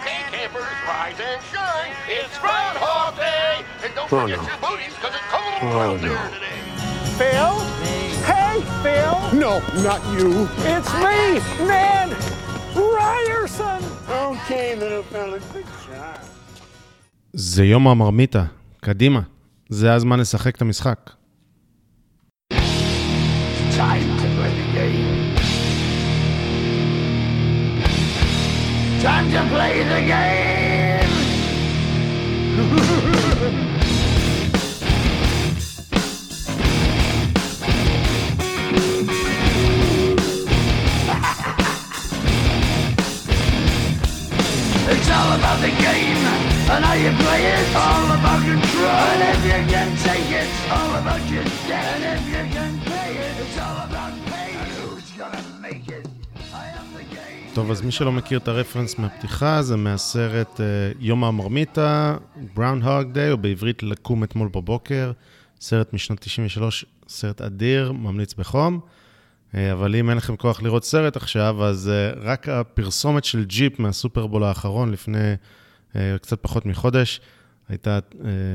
Okay, campers, rise and shine. It's Groundhog Day. And don't Oh, forget no. your booties, because it's cold Oh, out no. there today. Phil? Hey, Phil! No, not you. It's me, Nan Ryerson! Okay, little fella, good job. זה יום המרמיתה, קדימה. זה הזמן לשחק את המשחק. Time to play the game. טוב, אז מי שלא מכיר את הרפרנס מהפתיחה, זה מהסרט uh, יום המרמיתה, Groundhog Day, או בעברית לקום אתמול בבוקר, סרט משנת 93, סרט אדיר, ממליץ בחום. Uh, אבל אם אין לכם כוח לראות סרט עכשיו, אז uh, רק הפרסומת של ג'יפ מהסופרבול האחרון, לפני קצת פחות מחודש, הייתה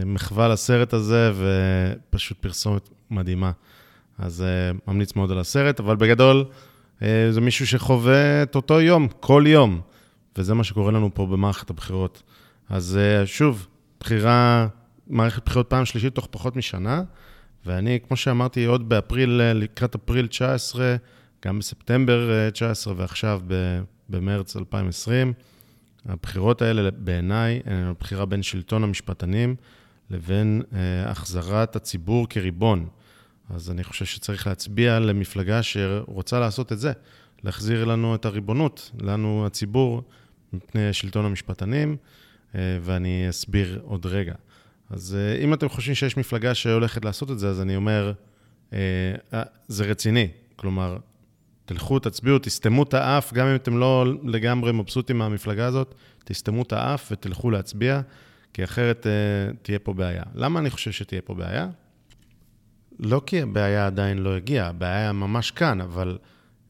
מחווה לסרט הזה, ופשוט פרסומת מדהימה. אז ממליץ מאוד על הסרט, אבל בגדול, אה, זה מישהו שחווה את אותו יום, כל יום, וזה מה שקורה לנו פה במערכת הבחירות. אז אה, שוב, בחירה, מערכת בחירות פעם שלישית תוך פחות משנה, ואני, כמו שאמרתי, עוד באפריל, אה, לקראת אפריל 19, גם בספטמבר אה, 19 ועכשיו במרץ 2020, הבחירות האלה בעיניי הן הבחירה בין שלטון המשפטנים לבין אה, החזרת הציבור כריבון. אז אני חושב שצריך להצביע למפלגה שרוצה לעשות את זה, להחזיר לנו את הריבונות, לנו הציבור, מפני שלטון המשפטנים, אה, ואני אסביר עוד רגע. אז אה, אם אתם חושבים שיש מפלגה שהולכת לעשות את זה, אז אני אומר, אה, זה רציני. כלומר, תלכו, תצביעו, תסתמו את האף, גם אם אתם לא לגמרי מבסוטים מהמפלגה הזאת, תסתמו את האף ותלכו להצביע, כי אחרת תהיה פה בעיה. למה אני חושב שתהיה פה בעיה? לא כי הבעיה עדיין לא הגיעה, הבעיה ממש כאן, אבל,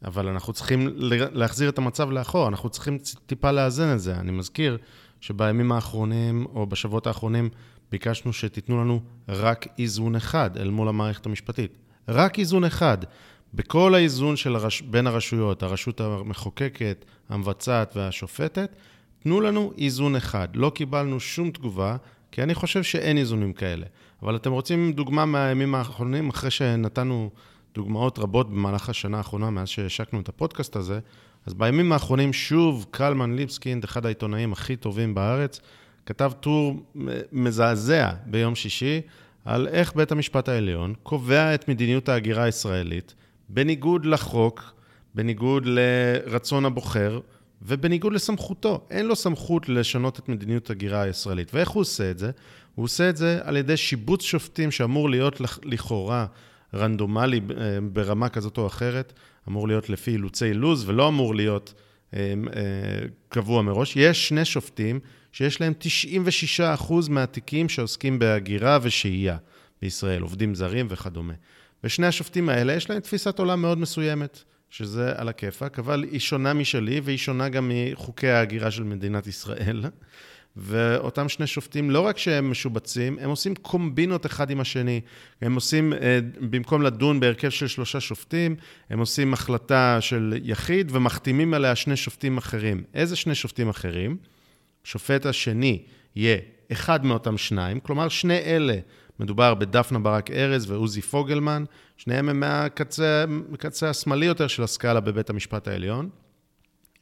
אבל אנחנו צריכים להחזיר את המצב לאחור, אנחנו צריכים טיפה לאזן את זה. אני מזכיר שבימים האחרונים, או בשבועות האחרונים, ביקשנו שתיתנו לנו רק איזון אחד אל מול המערכת המשפטית. רק איזון אחד. בכל האיזון של הרש... בין הרשויות, הרשות המחוקקת, המבצעת והשופטת, תנו לנו איזון אחד. לא קיבלנו שום תגובה, כי אני חושב שאין איזונים כאלה. אבל אתם רוצים דוגמה מהימים האחרונים, אחרי שנתנו דוגמאות רבות במהלך השנה האחרונה, מאז שהשקנו את הפודקאסט הזה, אז בימים האחרונים שוב קלמן ליבסקינד, אחד העיתונאים הכי טובים בארץ, כתב טור מזעזע ביום שישי על איך בית המשפט העליון קובע את מדיניות ההגירה הישראלית בניגוד לחוק, בניגוד לרצון הבוחר ובניגוד לסמכותו. אין לו סמכות לשנות את מדיניות ההגירה הישראלית. ואיך הוא עושה את זה? הוא עושה את זה על ידי שיבוץ שופטים שאמור להיות לכ- לכאורה רנדומלי אה, ברמה כזאת או אחרת, אמור להיות לפי אילוצי לוז ולא אמור להיות אה, אה, קבוע מראש. יש שני שופטים שיש להם 96% מהתיקים שעוסקים בהגירה ושהייה בישראל, עובדים זרים וכדומה. ושני השופטים האלה יש להם תפיסת עולם מאוד מסוימת, שזה על הכיפאק, אבל היא שונה משלי והיא שונה גם מחוקי ההגירה של מדינת ישראל. ואותם שני שופטים, לא רק שהם משובצים, הם עושים קומבינות אחד עם השני. הם עושים, אה, במקום לדון בהרכב של שלושה שופטים, הם עושים החלטה של יחיד ומחתימים עליה שני שופטים אחרים. איזה שני שופטים אחרים? שופט השני יהיה אחד מאותם שניים, כלומר שני אלה, מדובר בדפנה ברק ארז ועוזי פוגלמן, שניהם הם מהקצה השמאלי יותר של הסקאלה בבית המשפט העליון.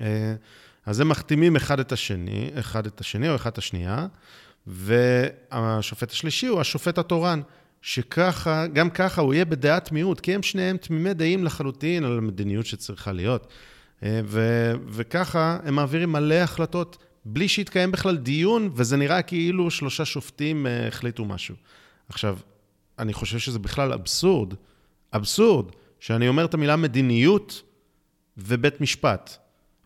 אה, אז הם מחתימים אחד את השני, אחד את השני או אחד את השנייה, והשופט השלישי הוא השופט התורן, שככה, גם ככה הוא יהיה בדעת מיעוט, כי הם שניהם תמימי דעים לחלוטין על המדיניות שצריכה להיות. אה, ו- וככה הם מעבירים מלא החלטות בלי שיתקיים בכלל דיון, וזה נראה כאילו שלושה שופטים אה, החליטו משהו. עכשיו, אני חושב שזה בכלל אבסורד, אבסורד, שאני אומר את המילה מדיניות ובית משפט.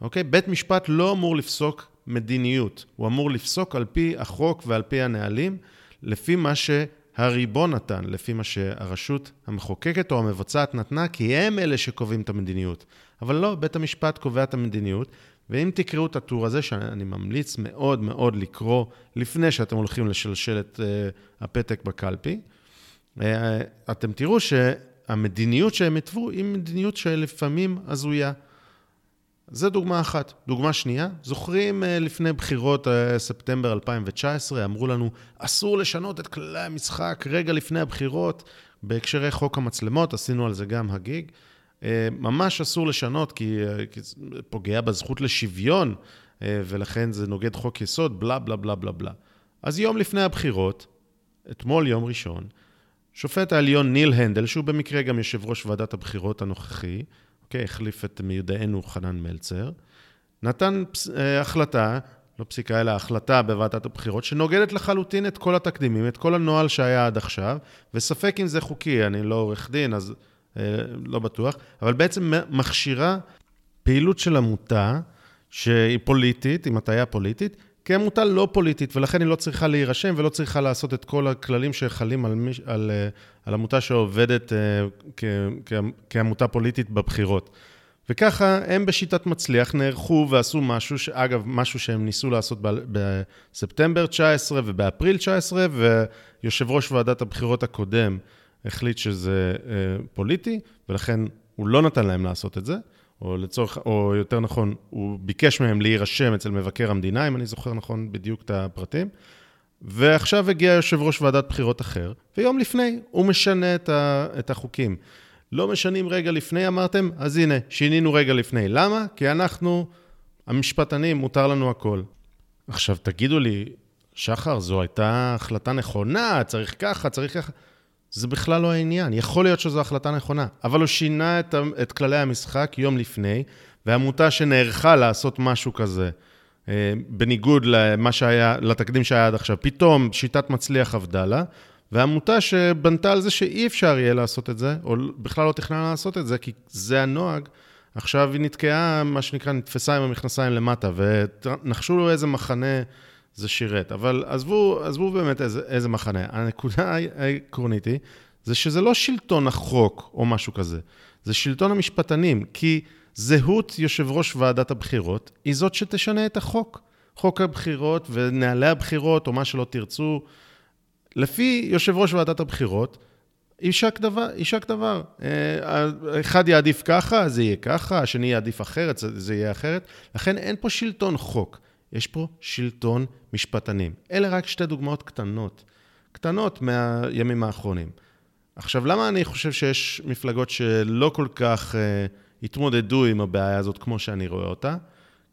אוקיי? בית משפט לא אמור לפסוק מדיניות, הוא אמור לפסוק על פי החוק ועל פי הנהלים, לפי מה הריבון נתן, לפי מה שהרשות המחוקקת או המבצעת נתנה, כי הם אלה שקובעים את המדיניות. אבל לא, בית המשפט קובע את המדיניות, ואם תקראו את הטור הזה, שאני ממליץ מאוד מאוד לקרוא לפני שאתם הולכים לשלשל את uh, הפתק בקלפי, uh, אתם תראו שהמדיניות שהם התוו היא מדיניות שלפעמים הזויה. זה דוגמה אחת. דוגמה שנייה, זוכרים uh, לפני בחירות ספטמבר 2019, אמרו לנו, אסור לשנות את כללי המשחק רגע לפני הבחירות, בהקשרי חוק המצלמות, עשינו על זה גם הגיג. אה, ממש אסור לשנות, כי, אה, כי פוגע בזכות לשוויון, אה, ולכן זה נוגד חוק יסוד, בלה בלה בלה בלה בלה. אז יום לפני הבחירות, אתמול יום ראשון, שופט העליון ניל הנדל, שהוא במקרה גם יושב ראש ועדת הבחירות הנוכחי, אוקיי, החליף את מיודענו חנן מלצר, נתן פס, אה, החלטה, לא פסיקה אלא החלטה בוועדת הבחירות, שנוגדת לחלוטין את כל התקדימים, את כל הנוהל שהיה עד עכשיו, וספק אם זה חוקי, אני לא עורך דין, אז לא בטוח, אבל בעצם מכשירה פעילות של עמותה שהיא פוליטית, עם הטעיה פוליטית, כעמותה לא פוליטית, ולכן היא לא צריכה להירשם ולא צריכה לעשות את כל הכללים שחלים על, מיש, על, אה, על עמותה שעובדת אה, כ, כ, כעמותה פוליטית בבחירות. וככה הם בשיטת מצליח נערכו ועשו משהו, אגב, משהו שהם ניסו לעשות בספטמבר 19 ובאפריל 19, ויושב ראש ועדת הבחירות הקודם החליט שזה אה, פוליטי, ולכן הוא לא נתן להם לעשות את זה, או לצורך, או יותר נכון, הוא ביקש מהם להירשם אצל מבקר המדינה, אם אני זוכר נכון בדיוק את הפרטים. ועכשיו הגיע יושב ראש ועדת בחירות אחר, ויום לפני הוא משנה את, ה, את החוקים. לא משנים רגע לפני, אמרתם? אז הנה, שינינו רגע לפני. למה? כי אנחנו, המשפטנים, מותר לנו הכל. עכשיו, תגידו לי, שחר, זו הייתה החלטה נכונה, צריך ככה, צריך ככה. זה בכלל לא העניין. יכול להיות שזו החלטה נכונה, אבל הוא שינה את, את כללי המשחק יום לפני, ועמותה שנערכה לעשות משהו כזה, אה, בניגוד למה שהיה, לתקדים שהיה עד עכשיו, פתאום שיטת מצליח עבדה לה, ועמותה שבנתה על זה שאי אפשר יהיה לעשות את זה, או בכלל לא תכננה לעשות את זה, כי זה הנוהג, עכשיו היא נתקעה, מה שנקרא, נתפסה עם המכנסיים למטה, ונחשו לו איזה מחנה זה שירת. אבל עזבו, עזבו באמת איזה, איזה מחנה. הנקודה העקרונית היא, זה שזה לא שלטון החוק או משהו כזה, זה שלטון המשפטנים, כי זהות יושב ראש ועדת הבחירות היא זאת שתשנה את החוק. חוק הבחירות ונהלי הבחירות, או מה שלא תרצו, לפי יושב ראש ועדת הבחירות, יישק דבר, יישק דבר. אה, אחד יעדיף ככה, זה יהיה ככה, השני יעדיף אחרת, זה יהיה אחרת. לכן אין פה שלטון חוק. יש פה שלטון משפטנים. אלה רק שתי דוגמאות קטנות, קטנות מהימים האחרונים. עכשיו, למה אני חושב שיש מפלגות שלא כל כך uh, התמודדו עם הבעיה הזאת כמו שאני רואה אותה?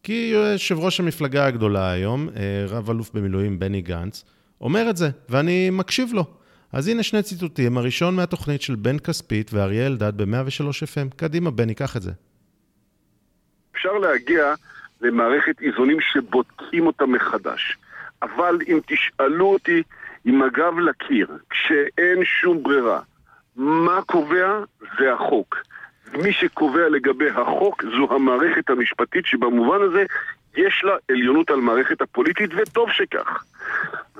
כי יושב ראש המפלגה הגדולה היום, uh, רב-אלוף במילואים בני גנץ, אומר את זה, ואני מקשיב לו. אז הנה שני ציטוטים, הראשון מהתוכנית של בן כספית ואריה אלדד ב-103 FM. קדימה, בני, קח את זה. אפשר להגיע למערכת איזונים שבודקים אותה מחדש. אבל אם תשאלו אותי עם הגב לקיר, כשאין שום ברירה, מה קובע? זה החוק. מי שקובע לגבי החוק זו המערכת המשפטית שבמובן הזה יש לה עליונות על מערכת הפוליטית וטוב שכך.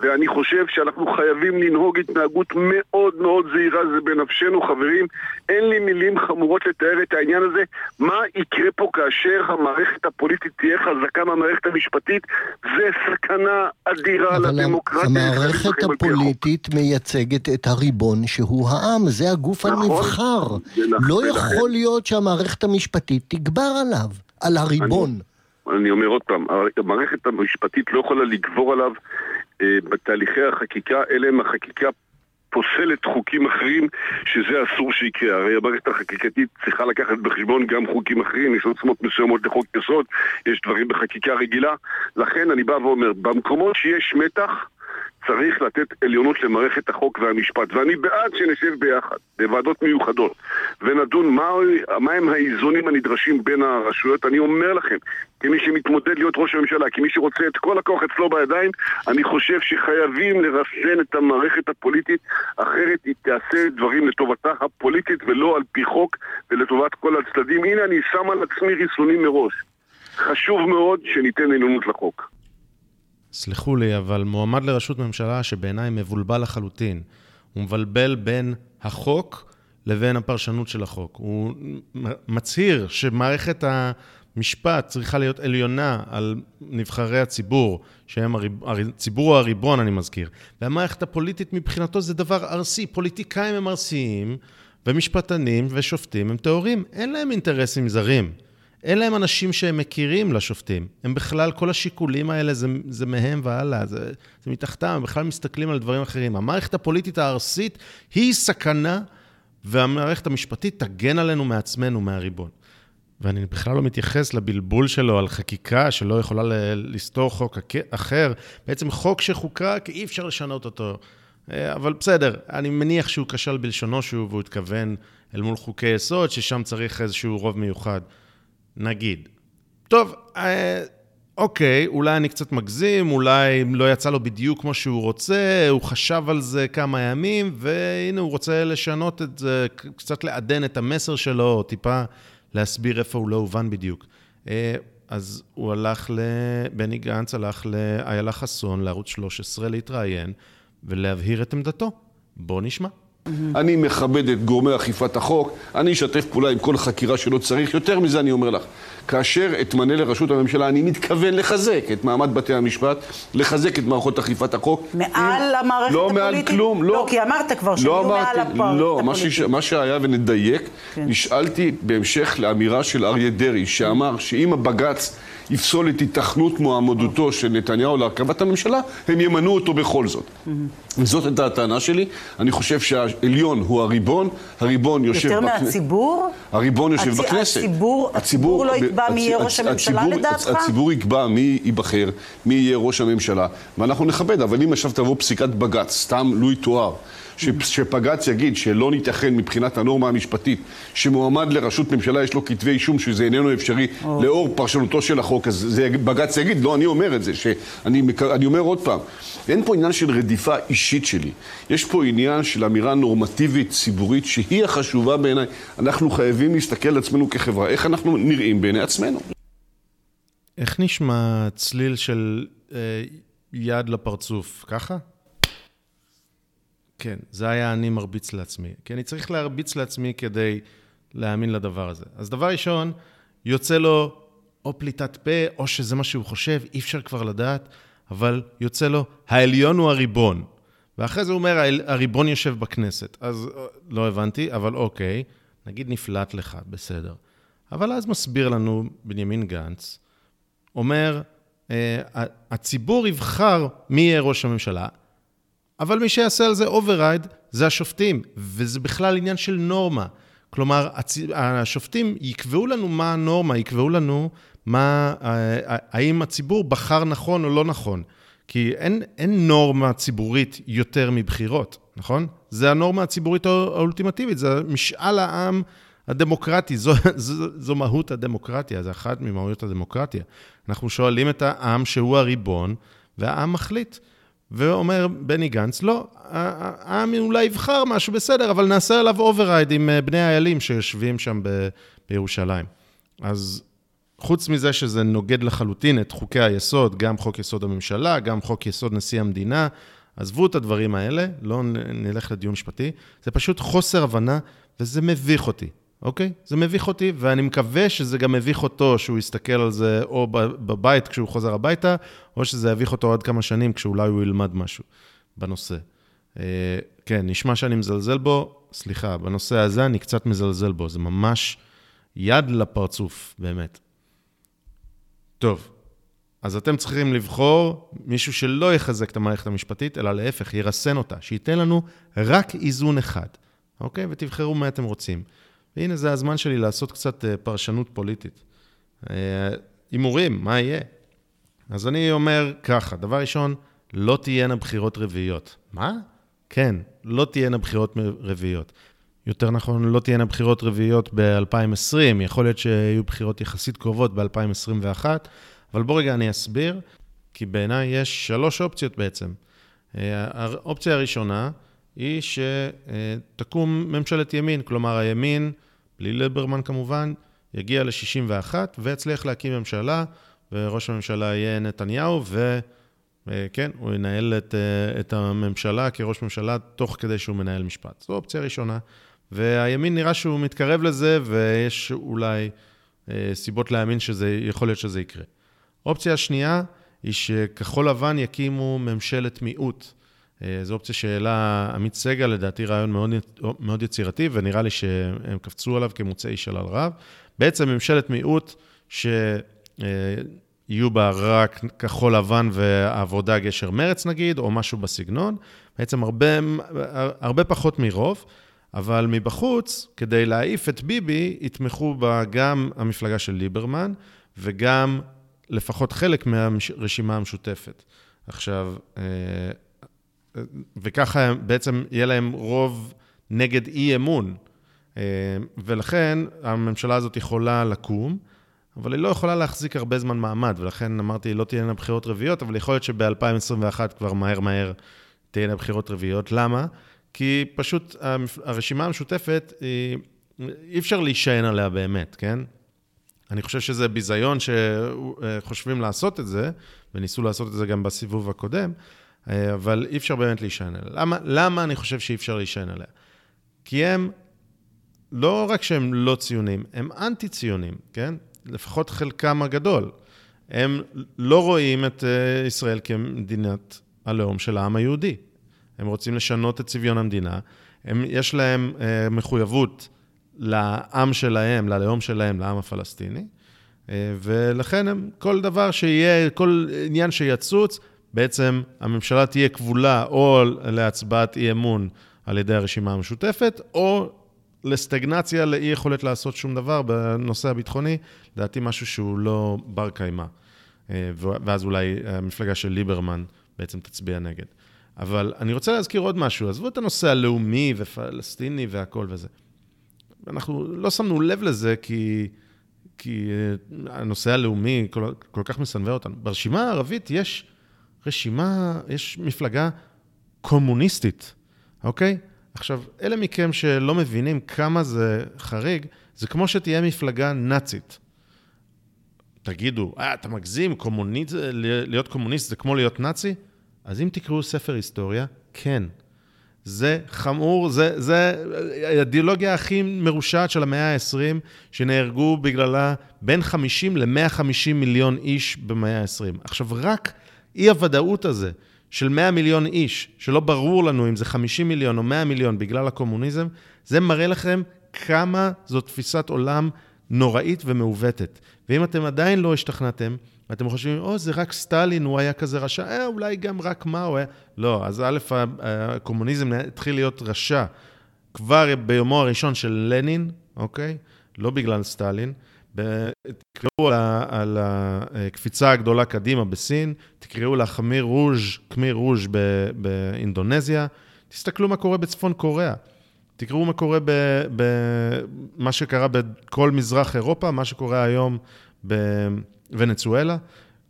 ואני חושב שאנחנו חייבים לנהוג התנהגות מאוד מאוד זהירה, זה בנפשנו חברים. אין לי מילים חמורות לתאר את העניין הזה. מה יקרה פה כאשר המערכת הפוליטית תהיה חזקה מהמערכת המשפטית? זה סכנה אדירה לדמוקרטיה. אבל המערכת הפוליטית מייצגת את הריבון שהוא העם, זה הגוף נכון, הנבחר. נכון, לא יכול להיות שהמערכת המשפטית תגבר עליו, על הריבון. אני... אני אומר עוד פעם, המערכת המשפטית לא יכולה לגבור עליו אה, בתהליכי החקיקה, אלה הם החקיקה פוסלת חוקים אחרים, שזה אסור שיקרה. הרי המערכת החקיקתית צריכה לקחת בחשבון גם חוקים אחרים, יש עוצמות מסוימות לחוק יסוד, יש דברים בחקיקה רגילה. לכן אני בא ואומר, במקומות שיש מתח, צריך לתת עליונות למערכת החוק והמשפט, ואני בעד שנשב ביחד, בוועדות מיוחדות, ונדון מה, מהם האיזונים הנדרשים בין הרשויות. אני אומר לכם, כמי שמתמודד להיות ראש הממשלה, כמי שרוצה את כל הכוח אצלו בידיים, אני חושב שחייבים לרסן את המערכת הפוליטית, אחרת היא תעשה דברים לטובתה הפוליטית ולא על פי חוק ולטובת כל הצדדים. הנה אני שם על עצמי ריסונים מראש. חשוב מאוד שניתן עליונות לחוק. סלחו לי, אבל מועמד לראשות ממשלה שבעיניי מבולבל לחלוטין, הוא מבלבל בין החוק לבין הפרשנות של החוק. הוא מצהיר שמערכת המשפט צריכה להיות עליונה על נבחרי הציבור, שהם הציבור הריבון, אני מזכיר. והמערכת הפוליטית מבחינתו זה דבר ארסי. פוליטיקאים הם ארסיים, ומשפטנים ושופטים הם טהורים. אין להם אינטרסים זרים. אין להם אנשים שהם מכירים לשופטים. הם בכלל, כל השיקולים האלה זה, זה מהם והלאה, זה, זה מתחתם, הם בכלל מסתכלים על דברים אחרים. המערכת הפוליטית הארסית היא סכנה, והמערכת המשפטית תגן עלינו מעצמנו, מהריבון. ואני בכלל לא מתייחס לבלבול שלו על חקיקה שלא יכולה לסתור חוק אחר. בעצם חוק שחוקק, אי אפשר לשנות אותו. אה, אבל בסדר, אני מניח שהוא כשל בלשונו שהוא, והוא התכוון אל מול חוקי יסוד, ששם צריך איזשהו רוב מיוחד. נגיד. טוב, אה, אוקיי, אולי אני קצת מגזים, אולי לא יצא לו בדיוק כמו שהוא רוצה, הוא חשב על זה כמה ימים, והנה הוא רוצה לשנות את זה, קצת לעדן את המסר שלו, או טיפה להסביר איפה הוא לא הובן בדיוק. אה, אז הוא הלך ל... בני גנץ הלך לאיילה חסון, לערוץ 13, להתראיין ולהבהיר את עמדתו. בואו נשמע. אני מכבד את גורמי אכיפת החוק, אני אשתף פעולה עם כל חקירה שלא צריך. יותר מזה אני אומר לך, כאשר אתמנה לראשות הממשלה, אני מתכוון לחזק את מעמד בתי המשפט, לחזק את מערכות אכיפת החוק. מעל המערכת לא הפוליטית? לא מעל כלום, לא. לא, כי אמרת כבר שהם יהיו מעל המערכת לא, הפוליטית. לא, מה שהיה ונדייק, כן. נשאלתי בהמשך לאמירה של אריה דרעי, שאמר שאם הבג"ץ יפסול את היתכנות מועמדותו של נתניהו להרכבת הממשלה, הם ימנו אותו בכל זאת. זאת הייתה הטענה שלי. אני חושב שהעליון הוא הריבון, הריבון יושב יותר בכנסת. מהציבור? הריבון יושב הצ- בכנסת. הציבור- הציבור לא יקבע מי יהיה ראש הממשלה הציבור- לדעתך? הציבור יקבע מי ייבחר, מי יהיה ראש הממשלה, ואנחנו נכבד, אבל אם עכשיו תבוא פסיקת בג"ץ, סתם לו יתואר, ש- שבג"ץ יגיד שלא ניתכן מבחינת הנורמה המשפטית, שמועמד לראשות ממשלה יש לו כתבי אישום, שזה איננו אפשרי לאור פרשנותו של החוק, אז זה, בג"ץ יגיד, לא, אני אומר את זה, שאני אני אומר עוד פעם, אין פה עניין של רדיפה אישית שלי, יש פה עניין של אמירה נורמטיבית, ציבורית, שהיא החשובה בעיניי. אנחנו חייבים להסתכל על עצמנו כחברה, איך אנחנו נראים בעיני עצמנו. איך נשמע צליל של אה, יד לפרצוף? ככה? כן, זה היה אני מרביץ לעצמי. כי אני צריך להרביץ לעצמי כדי להאמין לדבר הזה. אז דבר ראשון, יוצא לו או פליטת פה, או שזה מה שהוא חושב, אי אפשר כבר לדעת, אבל יוצא לו, העליון הוא הריבון. ואחרי זה הוא אומר, "העל- הריבון יושב בכנסת. אז אה, לא הבנתי, אבל אוקיי, נגיד נפלט לך, בסדר. אבל אז מסביר לנו בנימין גנץ, אומר, אה, הציבור יבחר מי יהיה ראש הממשלה, אבל מי שיעשה על זה override זה השופטים, וזה בכלל עניין של נורמה. כלומר. השופטים יקבעו לנו מה הנורמה, יקבעו לנו מה, אה, האם הציבור בחר נכון או לא נכון. כי אין, אין נורמה ציבורית יותר מבחירות, נכון? זה הנורמה הציבורית האולטימטיבית, זה משאל העם הדמוקרטי, זו, זו, זו מהות הדמוקרטיה, זה אחת ממהויות הדמוקרטיה. אנחנו שואלים את העם שהוא הריבון, והעם מחליט. ואומר בני גנץ, לא, העם אולי יבחר משהו בסדר, אבל נעשה עליו override עם אה, בני האלים שיושבים שם ב- בירושלים. אז חוץ מזה שזה נוגד לחלוטין את חוקי היסוד, גם חוק יסוד הממשלה, גם חוק יסוד נשיא המדינה, עזבו את הדברים האלה, לא נלך לדיון משפטי, זה פשוט חוסר הבנה, וזה מביך אותי, אוקיי? זה מביך אותי, ואני מקווה שזה גם מביך אותו, שהוא יסתכל על זה או בבית כשהוא חוזר הביתה, או שזה יביך אותו עוד כמה שנים, כשאולי הוא ילמד משהו בנושא. אה, כן, נשמע שאני מזלזל בו, סליחה, בנושא הזה אני קצת מזלזל בו, זה ממש יד לפרצוף, באמת. טוב, אז אתם צריכים לבחור מישהו שלא יחזק את המערכת המשפטית, אלא להפך, ירסן אותה, שייתן לנו רק איזון אחד, אוקיי? ותבחרו מה אתם רוצים. והנה, זה הזמן שלי לעשות קצת אה, פרשנות פוליטית. אה, הימורים, מה יהיה? אז אני אומר ככה, דבר ראשון, לא תהיינה בחירות רביעיות. מה? כן, לא תהיינה בחירות רביעיות. יותר נכון, לא תהיינה בחירות רביעיות ב-2020, יכול להיות שיהיו בחירות יחסית קרובות ב-2021, אבל בוא רגע אני אסביר, כי בעיניי יש שלוש אופציות בעצם. אה, האופציה הראשונה היא שתקום ממשלת ימין, כלומר הימין, בלי ליברמן כמובן, יגיע ל-61 ויצליח להקים ממשלה, וראש הממשלה יהיה נתניהו, כן, הוא ינהל את, את הממשלה כראש ממשלה תוך כדי שהוא מנהל משפט. זו אופציה ראשונה. והימין נראה שהוא מתקרב לזה, ויש אולי סיבות להאמין שזה, יכול להיות שזה יקרה. אופציה שנייה היא שכחול לבן יקימו ממשלת מיעוט. זו אופציה שהעלה עמית סגל, לדעתי רעיון מאוד, מאוד יצירתי, ונראה לי שהם קפצו עליו כמוצאי שלל רב. בעצם ממשלת מיעוט שיהיו בה רק כחול לבן ועבודה גשר מרץ נגיד, או משהו בסגנון. בעצם הרבה, הרבה פחות מרוב, אבל מבחוץ, כדי להעיף את ביבי, יתמכו בה גם המפלגה של ליברמן, וגם לפחות חלק מהרשימה המשותפת. עכשיו, וככה בעצם יהיה להם רוב נגד אי אמון. ולכן הממשלה הזאת יכולה לקום, אבל היא לא יכולה להחזיק הרבה זמן מעמד, ולכן אמרתי, לא תהיינה בחירות רביעיות, אבל יכול להיות שב-2021 כבר מהר מהר תהיינה בחירות רביעיות. למה? כי פשוט הרשימה המשותפת, אי אפשר להישען עליה באמת, כן? אני חושב שזה ביזיון שחושבים לעשות את זה, וניסו לעשות את זה גם בסיבוב הקודם, אבל אי אפשר באמת להישען עליה. למה, למה אני חושב שאי אפשר להישען עליה? כי הם, לא רק שהם לא ציונים, הם אנטי-ציונים, כן? לפחות חלקם הגדול. הם לא רואים את ישראל כמדינת הלאום של העם היהודי. הם רוצים לשנות את צביון המדינה. הם, יש להם מחויבות לעם שלהם, ללאום שלהם, לעם הפלסטיני, ולכן הם, כל דבר שיהיה, כל עניין שיצוץ, בעצם הממשלה תהיה כבולה או להצבעת אי אמון על ידי הרשימה המשותפת, או לסטגנציה, לאי יכולת לעשות שום דבר בנושא הביטחוני, לדעתי משהו שהוא לא בר קיימא. ואז אולי המפלגה של ליברמן בעצם תצביע נגד. אבל אני רוצה להזכיר עוד משהו, עזבו את הנושא הלאומי ופלסטיני והכל וזה. אנחנו לא שמנו לב לזה כי, כי הנושא הלאומי כל, כל כך מסנוור אותנו. ברשימה הערבית יש רשימה, יש מפלגה קומוניסטית, אוקיי? עכשיו, אלה מכם שלא מבינים כמה זה חריג, זה כמו שתהיה מפלגה נאצית. תגידו, אה, אתה מגזים, קומוניסט, להיות קומוניסט זה כמו להיות נאצי? אז אם תקראו ספר היסטוריה, כן. זה חמור, זה, זה האידיאולוגיה הכי מרושעת של המאה ה-20, שנהרגו בגללה בין 50 ל-150 מיליון איש במאה ה-20. עכשיו, רק אי-הוודאות הזה של 100 מיליון איש, שלא ברור לנו אם זה 50 מיליון או 100 מיליון בגלל הקומוניזם, זה מראה לכם כמה זו תפיסת עולם נוראית ומעוותת. ואם אתם עדיין לא השתכנעתם, ואתם חושבים, או, זה רק סטלין, הוא היה כזה רשע, אה, אולי גם רק מה הוא היה... לא, אז א', הקומוניזם התחיל להיות רשע כבר ביומו הראשון של לנין, אוקיי? לא בגלל סטלין. תקראו על, על הקפיצה הגדולה קדימה בסין, תקראו לה חמיר רוז', קמיר רוז' באינדונזיה, תסתכלו מה קורה בצפון קוריאה. תקראו מה קורה במה שקרה בכל מזרח אירופה, מה שקורה היום בוונצואלה.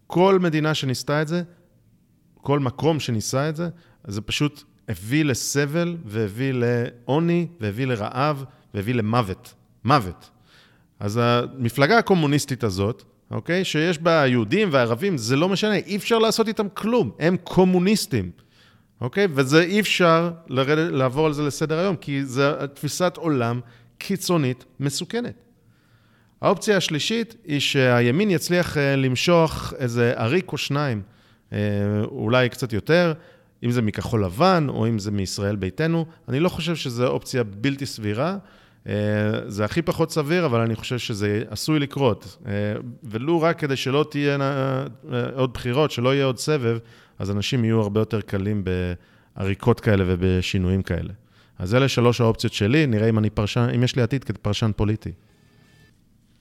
כל מדינה שניסתה את זה, כל מקום שניסה את זה, זה פשוט הביא לסבל והביא לעוני והביא לרעב והביא למוות. מוות. אז המפלגה הקומוניסטית הזאת, אוקיי, שיש בה יהודים וערבים, זה לא משנה, אי אפשר לעשות איתם כלום, הם קומוניסטים, אוקיי? וזה אי אפשר לרדת, לעבור על זה לסדר היום, כי זו תפיסת עולם קיצונית מסוכנת. האופציה השלישית היא שהימין יצליח למשוך איזה עריק או שניים, אולי קצת יותר, אם זה מכחול לבן או אם זה מישראל ביתנו. אני לא חושב שזו אופציה בלתי סבירה. זה הכי פחות סביר, אבל אני חושב שזה עשוי לקרות. ולו רק כדי שלא תהיינה עוד בחירות, שלא יהיה עוד סבב, אז אנשים יהיו הרבה יותר קלים בעריקות כאלה ובשינויים כאלה. אז אלה שלוש האופציות שלי, נראה אם אני פרשן, אם יש לי עתיד כפרשן פוליטי.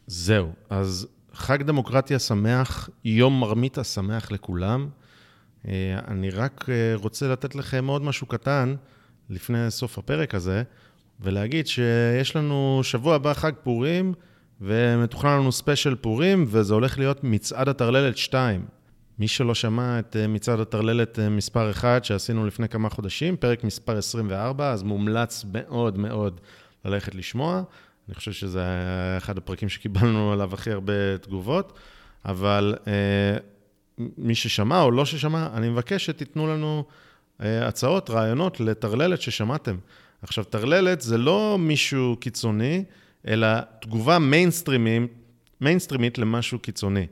זהו, אז חג דמוקרטיה שמח, יום מרמיתה שמח לכולם. אני רק רוצה לתת לכם עוד משהו קטן לפני סוף הפרק הזה. ולהגיד שיש לנו שבוע הבא חג פורים, ומתוכנן לנו ספיישל פורים, וזה הולך להיות מצעד הטרללת 2. מי שלא שמע את מצעד הטרללת מספר 1 שעשינו לפני כמה חודשים, פרק מספר 24, אז מומלץ מאוד מאוד ללכת לשמוע. אני חושב שזה היה אחד הפרקים שקיבלנו עליו הכי הרבה תגובות, אבל אה, מי ששמע או לא ששמע, אני מבקש שתיתנו לנו אה, הצעות, רעיונות לטרללת ששמעתם. עכשיו, טרללת זה לא מישהו קיצוני, אלא תגובה מיינסטרימית, למשהו קיצוני.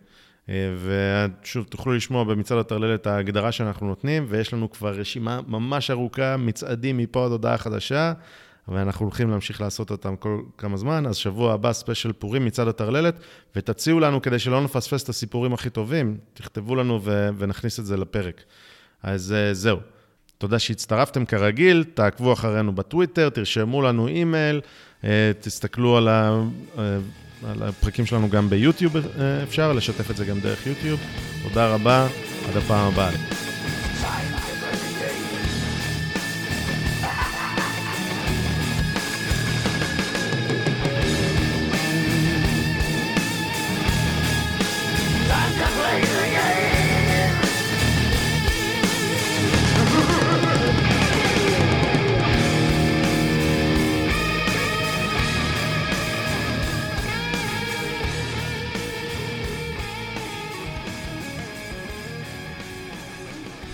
אה, ושוב, תוכלו לשמוע במצעד הטרללת ההגדרה שאנחנו נותנים, ויש לנו כבר רשימה ממש ארוכה, מצעדים מפה עד הודעה חדשה, ואנחנו הולכים להמשיך לעשות אותם כל כמה זמן. אז שבוע הבא special פורים מצעד הטרללת, ותציעו לנו כדי שלא נפספס את הסיפורים הכי טובים, תכתבו לנו ו- ונכניס את זה לפרק. אז אה, זהו. תודה שהצטרפתם כרגיל, תעקבו אחרינו בטוויטר, תרשמו לנו אימייל, אה, תסתכלו על, ה, אה, על הפרקים שלנו גם ביוטיוב, אה, אפשר לשתף את זה גם דרך יוטיוב. תודה רבה, עד הפעם הבאה.